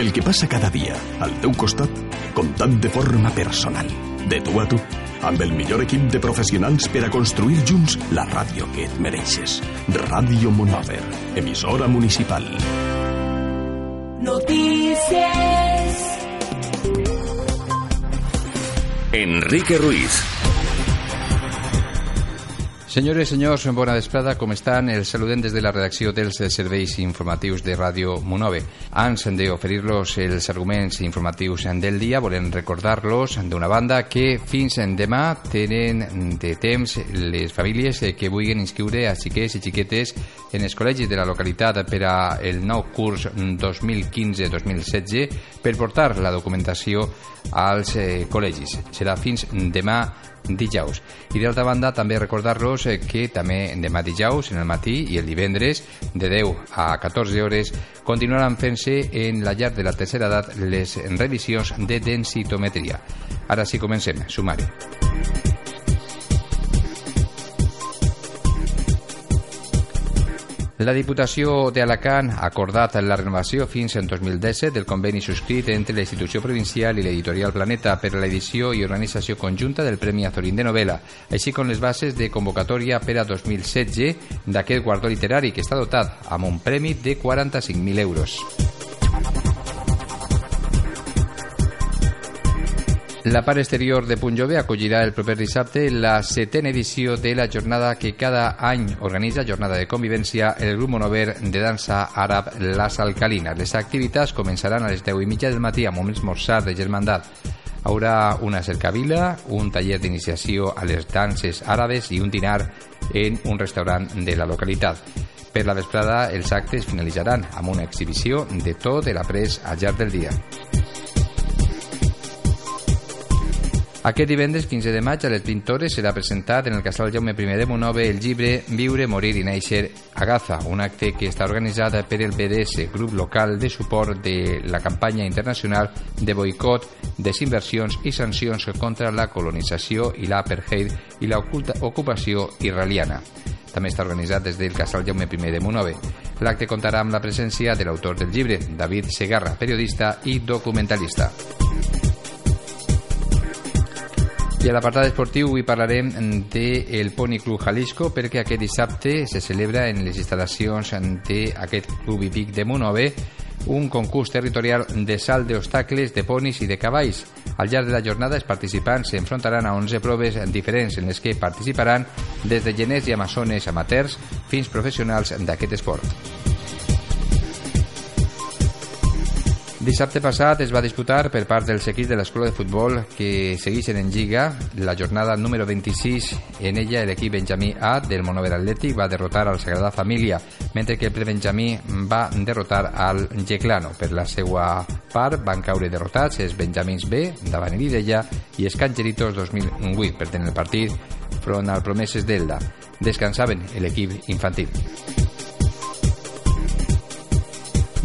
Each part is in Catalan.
el que passa cada dia al teu costat, comptant de forma personal, de tu a tu, amb el millor equip de professionals per a construir junts la ràdio que et mereixes. Ràdio Monover, emissora municipal. Notícies. Enrique Ruiz. Senyores i senyors, bona vesprada, com estan? Els saludem des de la redacció dels serveis informatius de Ràdio Monove. Abans d'oferir-los els arguments informatius del dia, volem recordar-los, d'una banda, que fins demà tenen de temps les famílies que vulguin inscriure a xiquets i xiquetes en els col·legis de la localitat per a el nou curs 2015-2016 per portar la documentació als eh, col·legis. Serà fins demà dijous. I d'altra banda, també recordar-los eh, que també demà dijous, en el matí i el divendres, de 10 a 14 hores, continuaran fent-se en la llar de la tercera edat les revisions de densitometria. Ara sí, comencem. Sumari. La Diputació d'Alacant ha acordat la renovació fins en 2017 del conveni subscrit entre la institució provincial i l'editorial Planeta per a l'edició i organització conjunta del Premi Azorín de Novela, així com les bases de convocatòria per a 2016 d'aquest guardó literari que està dotat amb un premi de 45.000 euros. La part exterior de Punjove acollirà el proper dissabte la setena edició de la jornada que cada any organitza, jornada de convivència, el grup monover de dansa àrab Las Alcalinas. Les activitats començaran a les 10 i mitja del matí amb un esmorzar de germandat. Haurà una cercavila, un taller d'iniciació a les danses àrabes i un dinar en un restaurant de la localitat. Per la vesprada, els actes finalitzaran amb una exhibició de tot l'après al llarg del dia. Aquest divendres 15 de maig a les 20 hores serà presentat en el Casal Jaume I de Monove el llibre Viure, morir i néixer a Gaza, un acte que està organitzat per el BDS, grup local de suport de la campanya internacional de boicot, desinversions i sancions contra la colonització i l'apartheid i l'ocupació israeliana. També està organitzat des del Casal Jaume I de Monove. L'acte comptarà amb la presència de l'autor del llibre, David Segarra, periodista i documentalista. I a l'apartat esportiu avui parlarem del Pony Club Jalisco perquè aquest dissabte se celebra en les instal·lacions d'aquest club hípic de Monove un concurs territorial de salt d'obstacles de ponis i de cavalls. Al llarg de la jornada els participants s'enfrontaran a 11 proves diferents en les que participaran des de geners i amazones amateurs fins professionals d'aquest esport. Dissabte passat es va disputar per part dels equips de l'escola de futbol que segueixen en Lliga la jornada número 26. En ella l'equip Benjamí A del Monover Atlètic va derrotar al Sagrada Família, mentre que el Benjamí va derrotar al Geclano. Per la seva part van caure derrotats els Benjamins B davant Iridella i els Cancheritos 2008 per tenir el partit front al Promeses d'Elda. Descansaven l'equip infantil.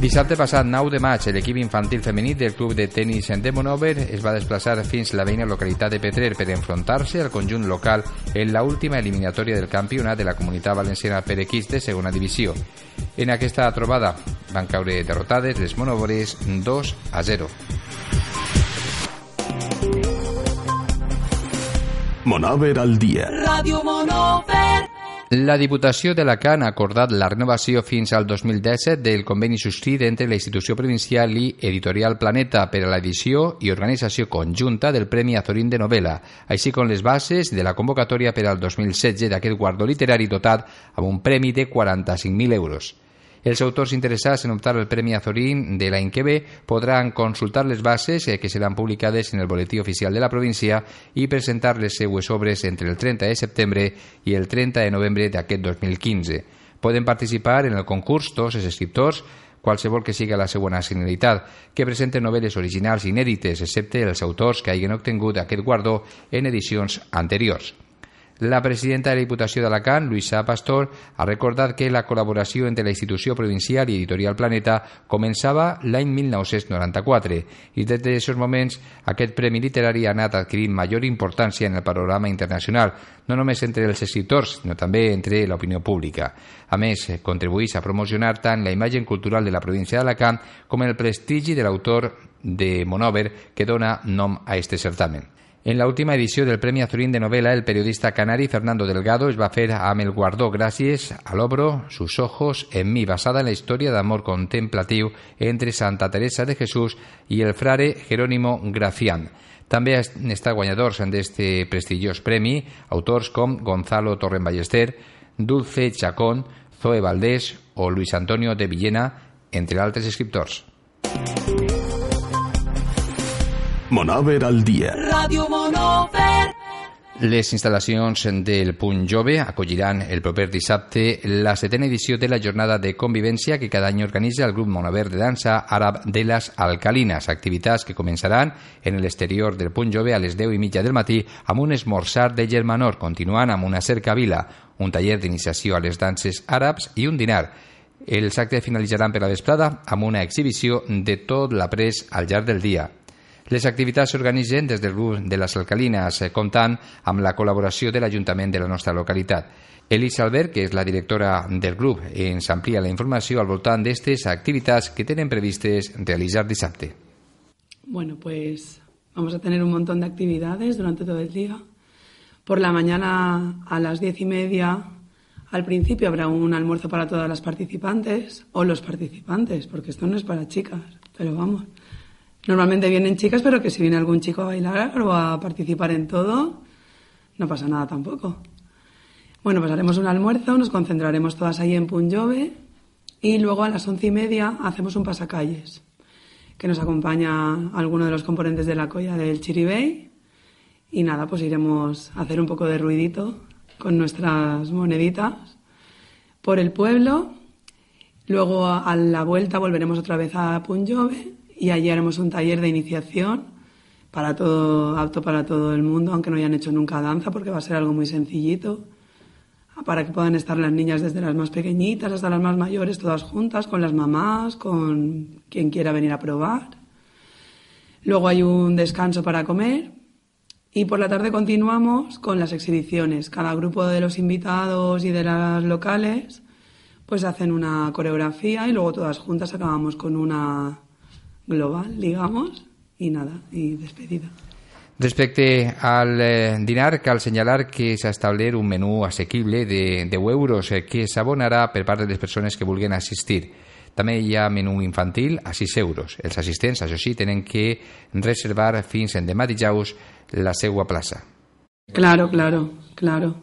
Dissabte passat 9 de maig, l'equip infantil femení del club de tennis de Monover es va desplaçar fins la veïna localitat de Petrer per enfrontar-se al conjunt local en la última eliminatòria del campionat de la comunitat valenciana per equips de segona divisió. En aquesta trobada van caure derrotades les monovores 2 a 0. Monover al dia. Ràdio Monover. La Diputació d'Alacant ha acordat la renovació fins al 2017 del conveni subscrit entre la institució provincial i Editorial Planeta per a l'edició i organització conjunta del Premi Azorín de Novela, així com les bases de la convocatòria per al 2016 d'aquest guardó literari dotat amb un premi de 45.000 euros. Els autors interessats en optar al Premi Azorín de l'any que ve podran consultar les bases eh, que seran publicades en el boletí oficial de la província i presentar les seues obres entre el 30 de setembre i el 30 de novembre d'aquest 2015. Poden participar en el concurs tots els escriptors qualsevol que siga la seva nacionalitat, que presenten novel·les originals inèdites, excepte els autors que hagin obtingut aquest guardó en edicions anteriors. La presidenta de la Diputació d'Alacant, Luisa Pastor, ha recordat que la col·laboració entre la institució provincial i Editorial Planeta començava l'any 1994 i des d'aquests moments aquest premi literari ha anat adquirint major importància en el panorama internacional, no només entre els escriptors, sinó també entre l'opinió pública. A més, contribueix a promocionar tant la imatge cultural de la província d'Alacant com el prestigi de l'autor de Monover que dona nom a este certamen. En la última edició del Premi Azurín de Novela, el periodista canari Fernando Delgado es va fer amb el guardó gràcies a l'obro Sus ojos en mi, basada en la història d'amor contemplatiu entre Santa Teresa de Jesús i el frare Jerónimo Gracián. També estat guanyadors d'este prestigiós premi autors com Gonzalo Torren Ballester, Dulce Chacón, Zoe Valdés o Luis Antonio de Villena, entre altres escriptors. Monover al dia. Ràdio Monover. Les instal·lacions del Punt Jove acolliran el proper dissabte la setena edició de la jornada de convivència que cada any organitza el grup Monover de dansa àrab de les Alcalines, activitats que començaran en l'exterior del Punt Jove a les 10 i mitja del matí amb un esmorzar de germanor, continuant amb una cercavila, un taller d'iniciació a les danses àrabs i un dinar. Els actes finalitzaran per la vesprada amb una exhibició de tot l'après al llarg del dia. Les activitats s'organitzen des del grup de les alcalines, eh, comptant amb la col·laboració de l'Ajuntament de la nostra localitat. Elisa Albert, que és la directora del grup, ens amplia la informació al voltant d'aquestes activitats que tenen previstes realitzar dissabte. Bueno, pues vamos a tener un montón de actividades durante todo el día. Por la mañana a las diez y media, al principio habrá un almuerzo para todas las participantes o los participantes, porque esto no es para chicas, pero vamos. Normalmente vienen chicas, pero que si viene algún chico a bailar o a participar en todo, no pasa nada tampoco. Bueno, pues haremos un almuerzo, nos concentraremos todas ahí en Punjove y luego a las once y media hacemos un pasacalles, que nos acompaña alguno de los componentes de la colla del Chiribey y nada, pues iremos a hacer un poco de ruidito con nuestras moneditas por el pueblo. Luego a la vuelta volveremos otra vez a Punjove y allí haremos un taller de iniciación para todo, apto para todo el mundo, aunque no hayan hecho nunca danza, porque va a ser algo muy sencillito, para que puedan estar las niñas desde las más pequeñitas hasta las más mayores, todas juntas, con las mamás, con quien quiera venir a probar. Luego hay un descanso para comer y por la tarde continuamos con las exhibiciones. Cada grupo de los invitados y de las locales pues hacen una coreografía y luego todas juntas acabamos con una global, digamos, y nada, y despedida. Respecte al eh, dinar, cal senyalar que s'ha establert un menú assequible de 10 euros eh, que s'abonarà per part de les persones que vulguin assistir. També hi ha menú infantil a 6 euros. Els assistents, això sí, tenen que reservar fins en demà dijous la seva plaça. Claro, claro, claro.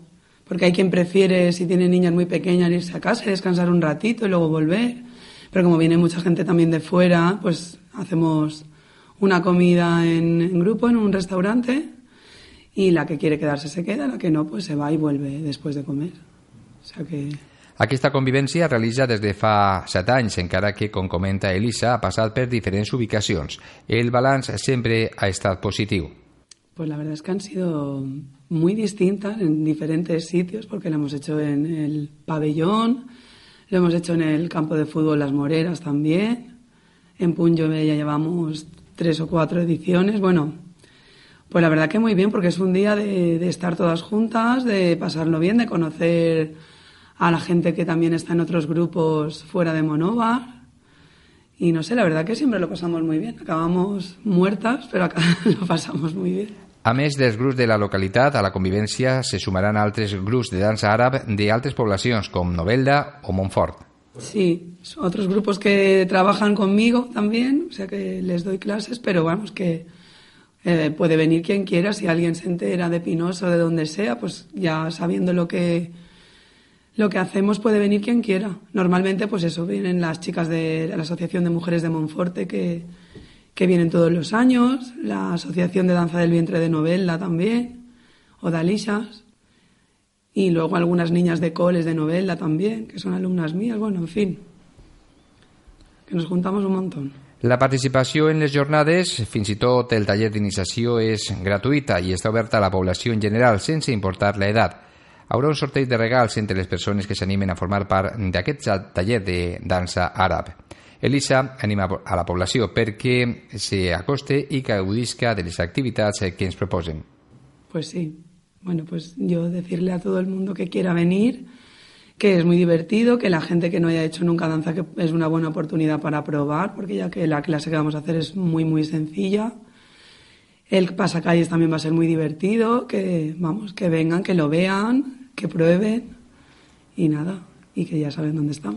Porque hay quien prefiere, si tiene niñas muy pequeñas, irse a casa y descansar un ratito y luego volver. Pero como viene mucha gente también de fuera, pues hacemos una comida en, en, grupo en un restaurante y la que quiere quedarse se queda, la que no pues se va y vuelve después de comer. O sea que... Aquesta convivència es realitza des de fa set anys, encara que, com comenta Elisa, ha passat per diferents ubicacions. El balanç sempre ha estat positiu. Pues la verdad es que han sido muy distintas en diferentes sitios, porque lo hemos hecho en el pabellón, lo hemos hecho en el campo de fútbol Las Moreras también, en Punjove ya llevamos tres o cuatro ediciones. Bueno, pues la verdad que muy bien, porque es un día de, estar todas juntas, de pasarlo bien, de conocer a la gente que también está en otros grupos fuera de Monóvar. Y no sé, la verdad que siempre lo pasamos muy bien. Acabamos muertas, pero acá lo pasamos muy bien. A més dels grups de la localitat, a la convivència se sumaran altres grups de dansa àrab d'altres poblacions, com Novelda o Montfort. Sí, otros grupos que trabajan conmigo también, o sea que les doy clases, pero vamos, que eh, puede venir quien quiera, si alguien se entera de Pinoso o de donde sea, pues ya sabiendo lo que, lo que hacemos puede venir quien quiera. Normalmente, pues eso, vienen las chicas de la Asociación de Mujeres de Monforte que, que vienen todos los años, la Asociación de Danza del Vientre de Novella también, o de Alishas y luego algunas niñas de coles de novela también, que son alumnas mías, bueno, en fin, que nos juntamos un montón. La participació en les jornades, fins i tot el taller d'iniciació, és gratuïta i està oberta a la població en general, sense importar l'edat. Haurà un sorteig de regals entre les persones que s'animen a formar part d'aquest taller de dansa àrab. Elisa anima a la població perquè s'acoste i gaudisca de les activitats que ens proposen. Pues sí. Bueno, pues yo decirle a todo el mundo que quiera venir que es muy divertido, que la gente que no haya hecho nunca danza que es una buena oportunidad para probar, porque ya que la clase que vamos a hacer es muy muy sencilla. El pasacalles también va a ser muy divertido, que vamos, que vengan, que lo vean, que prueben y nada, i que ja sabem on estem.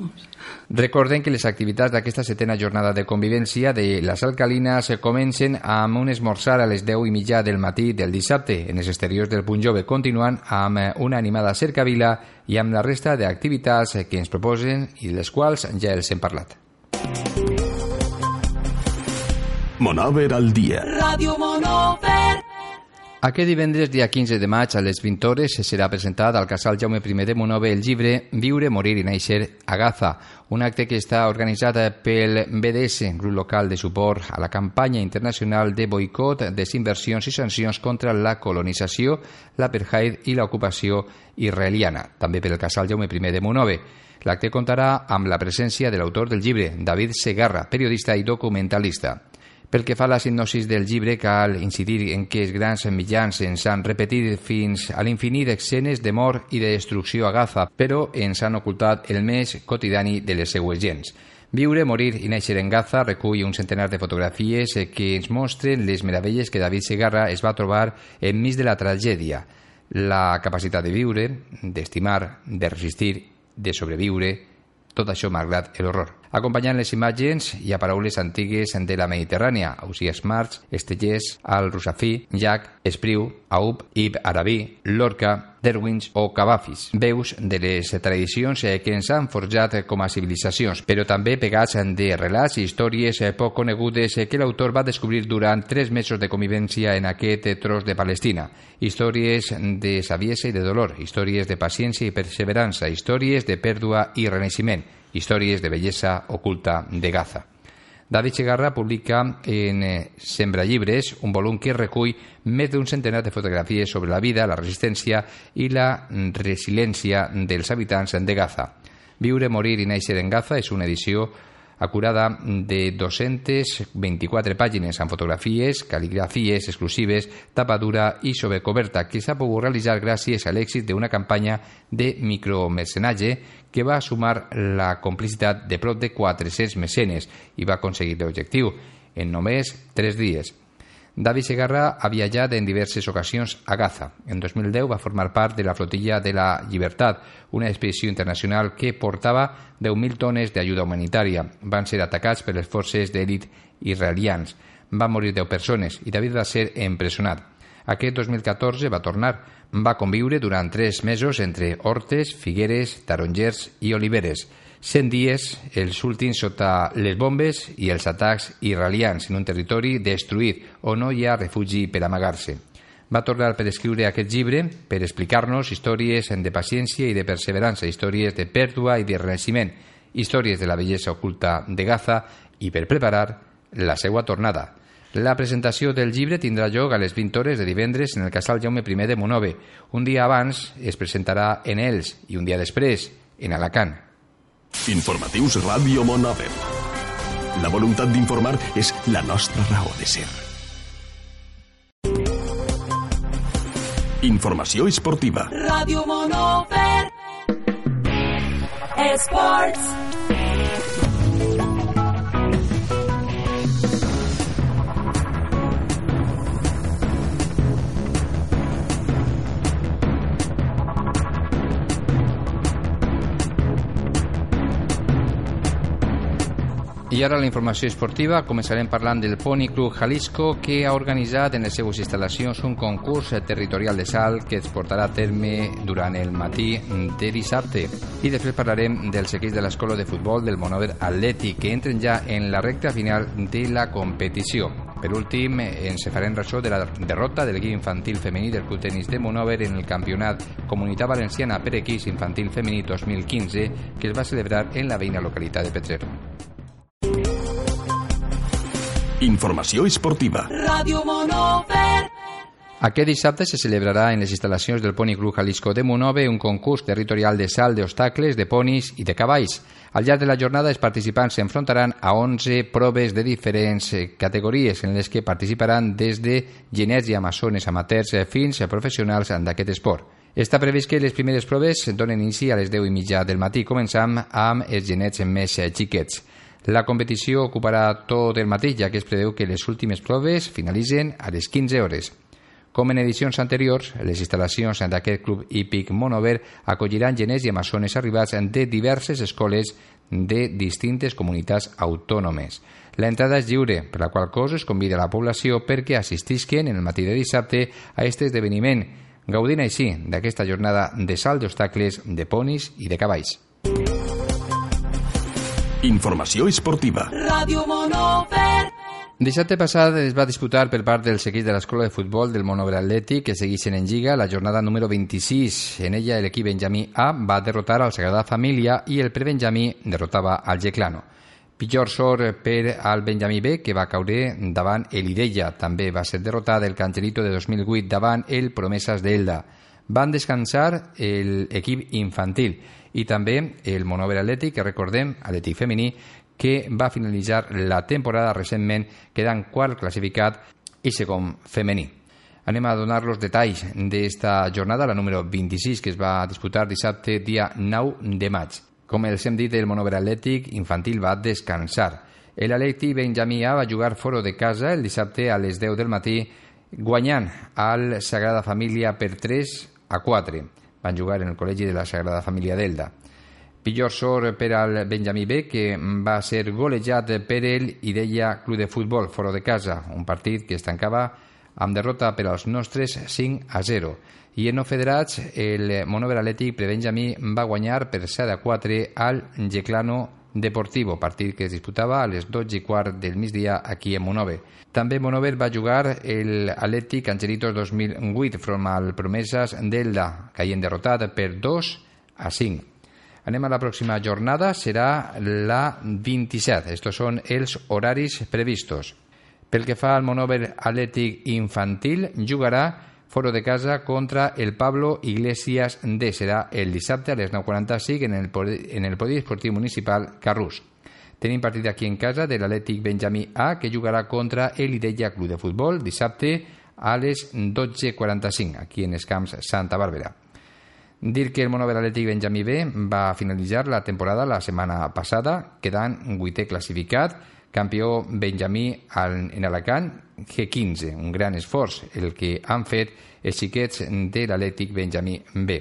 Recorden que les activitats d'aquesta setena jornada de convivència de les alcalines comencen amb un esmorzar a les 10 i mitja del matí del dissabte en els exteriors del Punt Jove, continuant amb una animada cercavila i amb la resta d'activitats que ens proposen i les quals ja els hem parlat. Monover al dia. Ràdio Monover. Aquest divendres, dia 15 de maig, a les 20 hores, serà presentat al casal Jaume I de Monove el llibre Viure, morir i néixer a Gaza, un acte que està organitzat pel BDS, grup local de suport a la campanya internacional de boicot, desinversions i sancions contra la colonització, l'apartheid i l'ocupació israeliana, també pel casal Jaume I de Monove. L'acte comptarà amb la presència de l'autor del llibre, David Segarra, periodista i documentalista. Pel que fa a la sinopsis del llibre, cal incidir en que els grans mitjans ens han repetit fins a l'infinit escenes de mort i de destrucció a Gaza, però ens han ocultat el més quotidiani de les seues gens. Viure, morir i néixer en Gaza recull un centenar de fotografies que ens mostren les meravelles que David Segarra es va trobar enmig de la tragèdia, la capacitat de viure, d'estimar, de resistir, de sobreviure, tot això malgrat l'horror. Acompanyant les imatges hi ha paraules antigues de la Mediterrània, Ausias March, Estellers, Al-Rusafí, Jack, Espriu, Aub, Ib Arabí, Lorca, Derwins o Cavafis, veus de les tradicions que ens han forjat com a civilitzacions, però també pegats de relats i històries poc conegudes que l'autor va descobrir durant tres mesos de convivència en aquest tros de Palestina. Històries de saviesa i de dolor, històries de paciència i perseverança, històries de pèrdua i renaixement, Històries de bellesa oculta de Gaza. David Segarra publica en eh, Sembra Llibres un volum que recull més d'un centenar de fotografies sobre la vida, la resistència i la resiliència dels habitants de Gaza. Viure, morir i néixer en Gaza és una edició acurada de 224 pàgines amb fotografies, cal·ligrafies exclusives, tapadura i sobrecoberta que s'ha pogut realitzar gràcies a l'èxit d'una campanya de micromecenatge que va sumar la complicitat de prop de 400 mecenes i va aconseguir l'objectiu en només 3 dies. David Segarra ha viatjat en diverses ocasions a Gaza. En 2010 va formar part de la flotilla de la Llibertat, una expedició internacional que portava 10.000 tones d'ajuda humanitària. Van ser atacats per les forces d'elit israelians. Van morir 10 persones i David va ser empresonat. Aquest 2014 va tornar. Va conviure durant 3 mesos entre hortes, figueres, tarongers i oliveres. 100 dies, els últims sota les bombes i els atacs israelians en un territori destruït on no hi ha refugi per amagar-se. Va tornar per escriure aquest llibre per explicar-nos històries de paciència i de perseverança, històries de pèrdua i de renaixement, històries de la bellesa oculta de Gaza i per preparar la seva tornada. La presentació del llibre tindrà lloc a les 20 hores de divendres en el casal Jaume I de Monove. Un dia abans es presentarà en Els i un dia després en Alacant. Informatius Ràdio Monover. La voluntat d'informar és la nostra raó de ser. Informació esportiva. Ràdio Monover. Esports. I ara la informació esportiva. Començarem parlant del Pony Club Jalisco que ha organitzat en les seues instal·lacions un concurs territorial de salt que es portarà a terme durant el matí de dissabte. I després parlarem dels equips de l'escola de futbol del Monover Atlètic que entren ja en la recta final de la competició. Per últim, ens farem ressò de la derrota del l'equip infantil femení del Club Tenis de Monover en el campionat Comunitat Valenciana per equips infantil femení 2015 que es va celebrar en la veïna localitat de Petrer. Informació esportiva. Ràdio Monover. Aquest dissabte se celebrarà en les instal·lacions del Pony Club Jalisco de Monove un concurs territorial de salt d'obstacles, de ponis i de cavalls. Al llarg de la jornada, els participants s'enfrontaran a 11 proves de diferents eh, categories en les que participaran des de genets i amazones amateurs eh, fins a professionals d'aquest esport. Està previst que les primeres proves donen inici a les 10 i mitja del matí, començant amb els genets més eh, xiquets. La competició ocuparà tot el matí, ja que es preveu que les últimes proves finalitzen a les 15 hores. Com en edicions anteriors, les instal·lacions d'aquest club hípic Monover acolliran geners i amazones arribats de diverses escoles de distintes comunitats autònomes. La entrada és lliure, per la qual cosa es convida la població perquè assistisquen en el matí de dissabte a aquest esdeveniment, gaudint així d'aquesta jornada de salt d'obstacles de ponis i de cavalls. Informació esportiva. Ràdio Monover. Dissabte passat es va disputar per part dels equips de l'Escola de Futbol del Monover Atlètic que segueixen en Lliga la jornada número 26. En ella l'equip Benjamí A va derrotar al Sagrada Família i el prebenjamí derrotava al Geclano. Pitjor sort per al Benjamí B, que va caure davant el Ideia. També va ser derrotat el Cancherito de 2008 davant el Promesas d'Elda. Van descansar l'equip infantil i també el Monover Atlètic, que recordem, Atlètic femení, que va finalitzar la temporada recentment quedant quart classificat i segon femení. Anem a donar los detalls d'esta jornada, la número 26, que es va disputar dissabte, dia 9 de maig. Com els hem dit, el Monover Atlètic infantil va descansar. L'Atlètic Benjamí A va jugar fora de casa el dissabte a les 10 del matí, guanyant al Sagrada Família per 3 a 4. Van jugar en el Col·legi de la Sagrada Família d'Elda. Pitjor sort per al Benjamí B, que va ser golejat per el Ideia Club de Futbol fora de casa, un partit que es tancava amb derrota per als nostres 5 a 0. I en no federats, el Monover Atlètic per Benjamí va guanyar per 7 a 4 al Geclano Deportivo, partit que es disputava a les 12 i quart del migdia aquí en Monove. També Monover va jugar el Atlètic Angelitos 2008 front al Promeses d'Elda, caient derrotat per 2 a 5. Anem a la pròxima jornada, serà la 27. Estos són els horaris previstos. Pel que fa al Monover Atlètic Infantil, jugarà fora de casa contra el Pablo Iglesias D. Serà el dissabte a les 9.45 en el, en el Podi Esportiu Municipal Carrús. Tenim partit aquí en casa de l'Atlètic Benjamí A, que jugarà contra el Ideia Club de Futbol dissabte a les 12.45, aquí en els camps Santa Bàrbara. Dir que el Monover Atlètic Benjamí B va finalitzar la temporada la setmana passada, quedant vuitè classificat, campió Benjamí en Alacant G15, un gran esforç el que han fet els xiquets de l'Atlètic Benjamí B.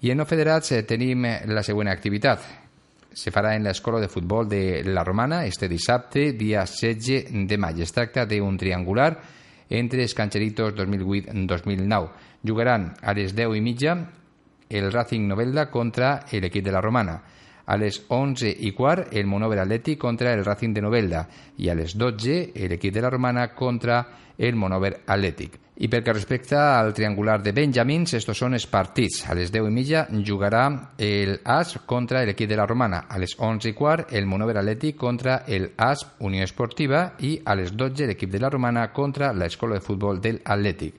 I en no federats eh, tenim la següent activitat. Se farà en l'Escola de Futbol de la Romana este dissabte, dia 16 de maig. Es tracta d'un triangular entre els Cancheritos 2008-2009. Jugaran a les 10 i mitja el Racing Novelda contra el equip de la Romana. A les 11 i quart, el Monover Atlètic contra el Racing de Novelda. I a les 12, l'equip de la Romana contra el Monover Atlètic. I pel que respecta al triangular de Benjamins, estos són els partits. A les 10 i mitja jugarà el AS contra l'equip de la Romana. A les 11 i quart, el Monover Atlètic contra el AS Unió Esportiva i a les 12 l'equip de la Romana contra l'Escola de Futbol del Atlètic.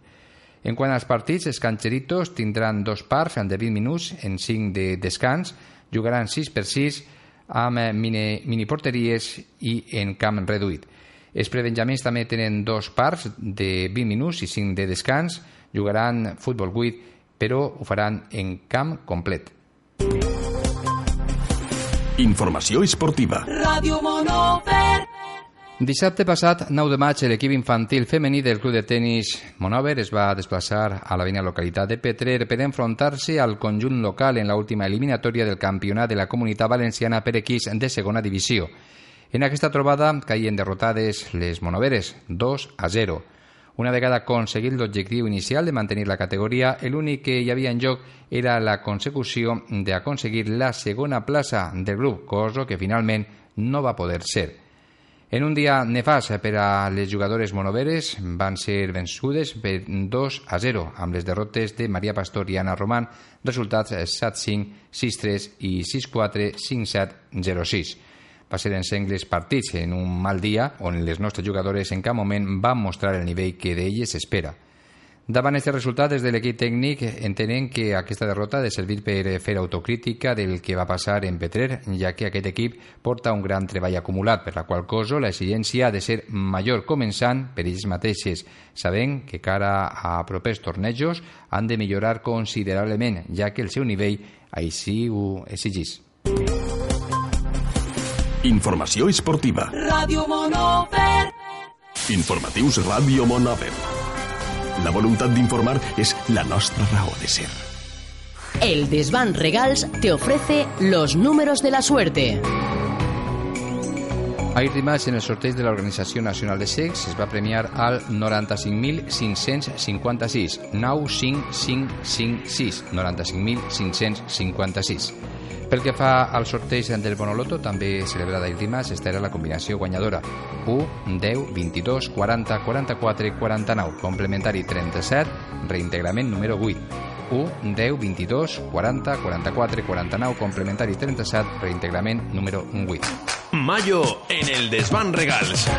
En quant als partits, els cancheritos tindran dos parts de 20 minuts en 5 de descans, jugaran 6 per 6 amb mini, mini porteries i en camp reduït. Els prebenjamins també tenen dos parts de 20 minuts i 5 de descans, jugaran futbol 8, però ho faran en camp complet. Informació esportiva. Ràdio Monover. Dissabte passat, 9 de maig, l'equip infantil femení del club de tennis Monover es va desplaçar a la veïna localitat de Petrer per enfrontar-se al conjunt local en l'última eliminatòria del campionat de la Comunitat Valenciana per equips de segona divisió. En aquesta trobada caien derrotades les monoveres, 2 a 0. Una vegada aconseguit l'objectiu inicial de mantenir la categoria, l'únic que hi havia en joc era la consecució d'aconseguir la segona plaça del grup, cosa que finalment no va poder ser. En un dia nefast per a les jugadores monoveres van ser vençudes per 2 a 0 amb les derrotes de Maria Pastor i Anna Roman, resultats 7-5, 6-3 i 6-4, 5-7, 0-6. va ser en sengles partits en un mal dia on els nostres jugadors en cap moment van mostrar el nivell que d'ells s'espera. Davant aquest resultat, des de l'equip tècnic entenen que aquesta derrota ha de servir per fer autocrítica del que va passar en Petrer, ja que aquest equip porta un gran treball acumulat, per la qual cosa l'exigència ha de ser major començant per ells mateixes, sabent que cara a propers tornejos han de millorar considerablement, ja que el seu nivell així ho exigís. Informació esportiva. Ràdio Monover. Informatius Ràdio Monover. La voluntat d'informar és la nostra raó de ser. El Desván Regals te ofrece los números de la suerte. Ahir dimarts, en el sorteig de l'Organització Nacional de Sex, es va premiar al 95.556, 95556, 95.556. Pel que fa al sorteig del Bonoloto, també celebrat ahir dimarts, esta era la combinació guanyadora. 1, 10, 22, 40, 44, 49, complementari 37, reintegrament número 8. 1, 10, 22, 40, 44, 49, complementari 37, reintegrament número 8. Mayo en el Desván Regals.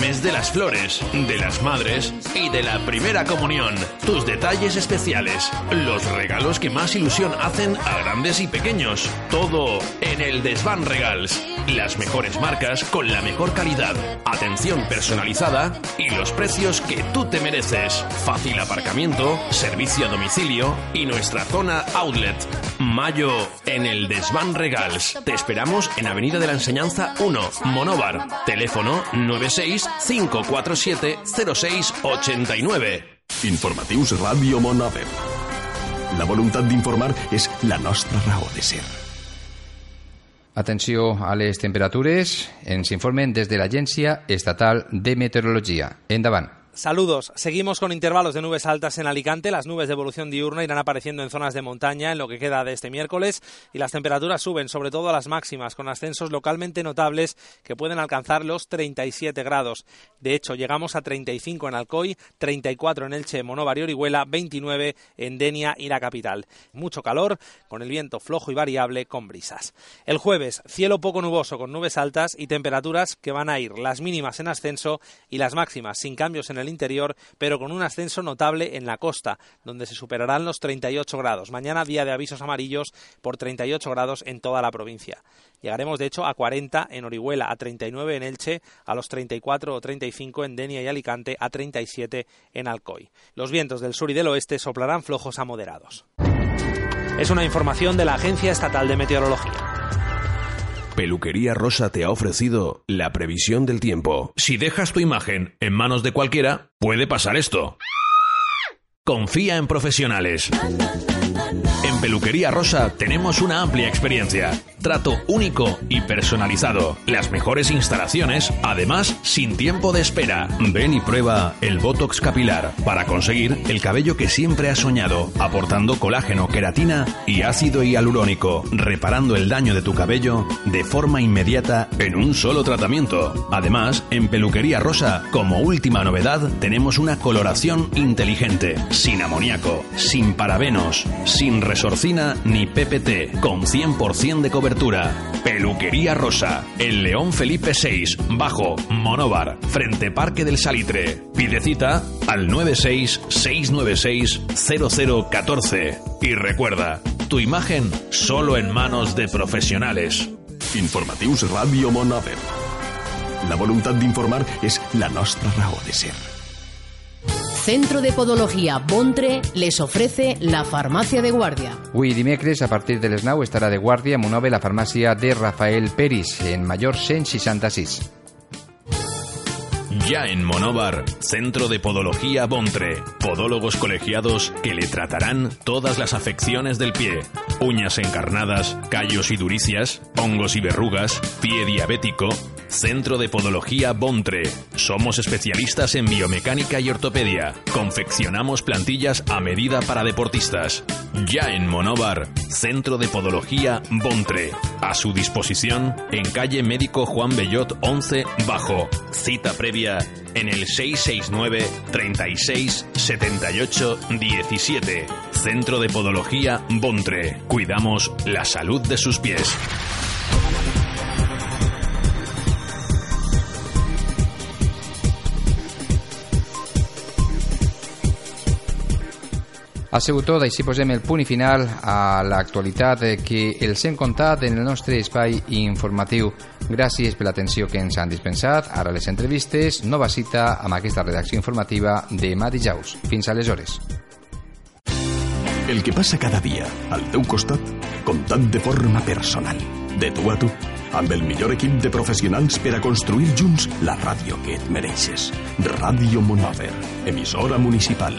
Mes de las flores, de las madres y de la primera comunión. Tus detalles especiales. Los regalos que más ilusión hacen a grandes y pequeños. Todo en el Desván Regals. Las mejores marcas con la mejor calidad. Atención personalizada y los precios que tú te mereces. Fácil aparcamiento, servicio a domicilio y nuestra zona outlet. Mayo en el Desván Regals. Te esperamos en Avenida de la Enseñanza 1, Monóvar. Teléfono 96 547 0689. Informatius Ràdio Monover. La voluntat d'informar és la nostra raó de ser. Atenció a les temperatures. Ens informen des de l'Agència Estatal de Meteorologia. Endavant. Saludos. Seguimos con intervalos de nubes altas en Alicante. Las nubes de evolución diurna irán apareciendo en zonas de montaña en lo que queda de este miércoles y las temperaturas suben, sobre todo las máximas, con ascensos localmente notables que pueden alcanzar los 37 grados. De hecho, llegamos a 35 en Alcoy, 34 en Elche, Monóvar y Orihuela, 29 en Denia y la capital. Mucho calor, con el viento flojo y variable con brisas. El jueves, cielo poco nuboso con nubes altas y temperaturas que van a ir las mínimas en ascenso y las máximas sin cambios en el interior, pero con un ascenso notable en la costa, donde se superarán los 38 grados. Mañana día de avisos amarillos por 38 grados en toda la provincia. Llegaremos de hecho a 40 en Orihuela, a 39 en Elche, a los 34 o 35 en Denia y Alicante, a 37 en Alcoy. Los vientos del sur y del oeste soplarán flojos a moderados. Es una información de la Agencia Estatal de Meteorología. Peluquería Rosa te ha ofrecido la previsión del tiempo. Si dejas tu imagen en manos de cualquiera, puede pasar esto. Confía en profesionales. En Peluquería Rosa tenemos una amplia experiencia, trato único y personalizado, las mejores instalaciones, además sin tiempo de espera. Ven y prueba el Botox capilar para conseguir el cabello que siempre has soñado, aportando colágeno, queratina y ácido hialurónico, reparando el daño de tu cabello de forma inmediata en un solo tratamiento. Además, en Peluquería Rosa, como última novedad, tenemos una coloración inteligente, sin amoníaco, sin parabenos, sin resorcina ni PPT, con 100% de cobertura. Peluquería Rosa, el León Felipe 6, bajo, Monóvar, frente Parque del Salitre. Pide cita al 96-696-0014. Y recuerda, tu imagen solo en manos de profesionales. Informatius Ràdio Monover. La voluntat d'informar és la nostra raó de ser. Centro de Podología Bontre les ofrece la farmacia de guardia. Avui dimecres, a partir de les 9, estarà de guàrdia a Monove la farmàcia de Rafael Peris, en Major 166. Ya en Monóvar, Centro de Podología Bontre. Podólogos colegiados que le tratarán todas las afecciones del pie. Uñas encarnadas, callos y duricias, hongos y verrugas, pie diabético. Centro de Podología Bontre. Somos especialistas en biomecánica y ortopedia. Confeccionamos plantillas a medida para deportistas. Ya en Monóvar, Centro de Podología Bontre. A su disposición en calle Médico Juan Bellot 11 Bajo. Cita previa en el 669 36 78 17. Centro de Podología Bontre. Cuidamos la salud de sus pies. Ha sigut tot, així posem el punt i final a l'actualitat que els hem contat en el nostre espai informatiu. Gràcies per l'atenció que ens han dispensat. Ara les entrevistes, nova cita amb aquesta redacció informativa demà dijous. Fins aleshores. El que passa cada dia al teu costat, comptant de forma personal, de tu a tu, amb el millor equip de professionals per a construir junts la ràdio que et mereixes. Ràdio Monover, emissora municipal.